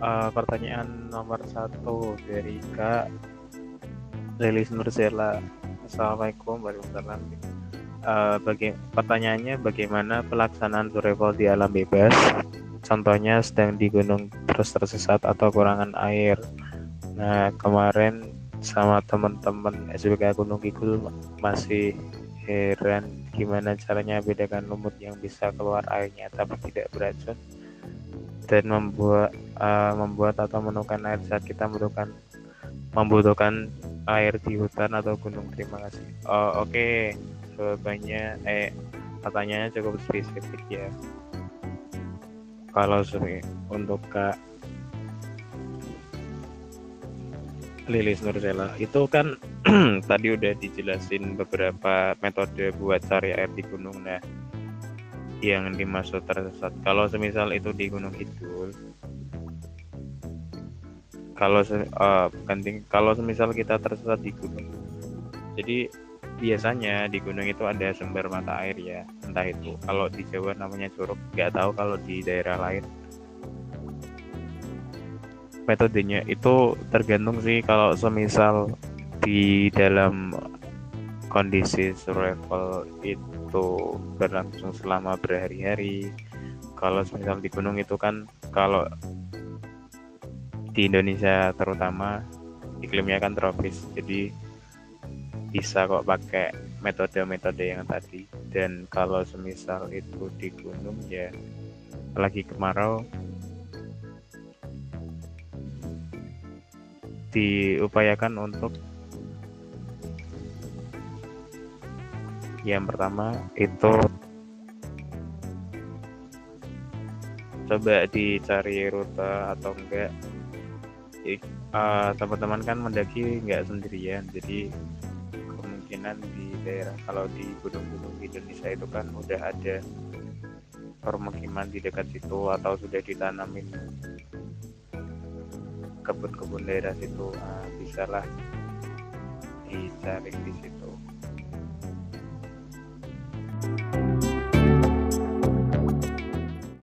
uh, pertanyaan nomor satu dari Kak Lilis Nursela. Assalamualaikum warahmatullahi wabarakatuh. Uh, bagi pertanyaannya bagaimana pelaksanaan survival di alam bebas? Contohnya sedang di gunung terus tersesat atau kurangan air. Nah kemarin sama teman-teman SBK Gunung Kidul masih heran gimana caranya bedakan lumut yang bisa keluar airnya tapi tidak beracun dan membuat uh, membuat atau menemukan air saat kita membutuhkan membutuhkan air di hutan atau gunung. Terima kasih. Oh, Oke, okay. jawabannya eh pertanyaannya cukup spesifik ya. Kalau untuk Kak Lilis Nursela itu kan tadi udah dijelasin beberapa metode buat cari air di gunung. Nah, yang dimaksud tersesat. Kalau semisal itu di Gunung Kidul kalau uh, penting kalau semisal kita tersesat di gunung jadi biasanya di gunung itu ada sumber mata air ya entah itu kalau di Jawa namanya curug nggak tahu kalau di daerah lain. Metodenya itu tergantung sih kalau semisal di dalam kondisi survival itu berlangsung selama berhari-hari. Kalau misal di gunung itu kan kalau di Indonesia terutama iklimnya kan tropis jadi bisa kok pakai metode-metode yang tadi. Dan kalau semisal itu di gunung ya lagi kemarau diupayakan untuk yang pertama itu coba dicari rute atau enggak. Uh, teman-teman kan mendaki nggak sendirian jadi kemungkinan di daerah kalau di gunung-gunung Indonesia itu kan udah ada permukiman di dekat situ atau sudah ditanamin kebun-kebun daerah situ. Nah, bisalah dicari di situ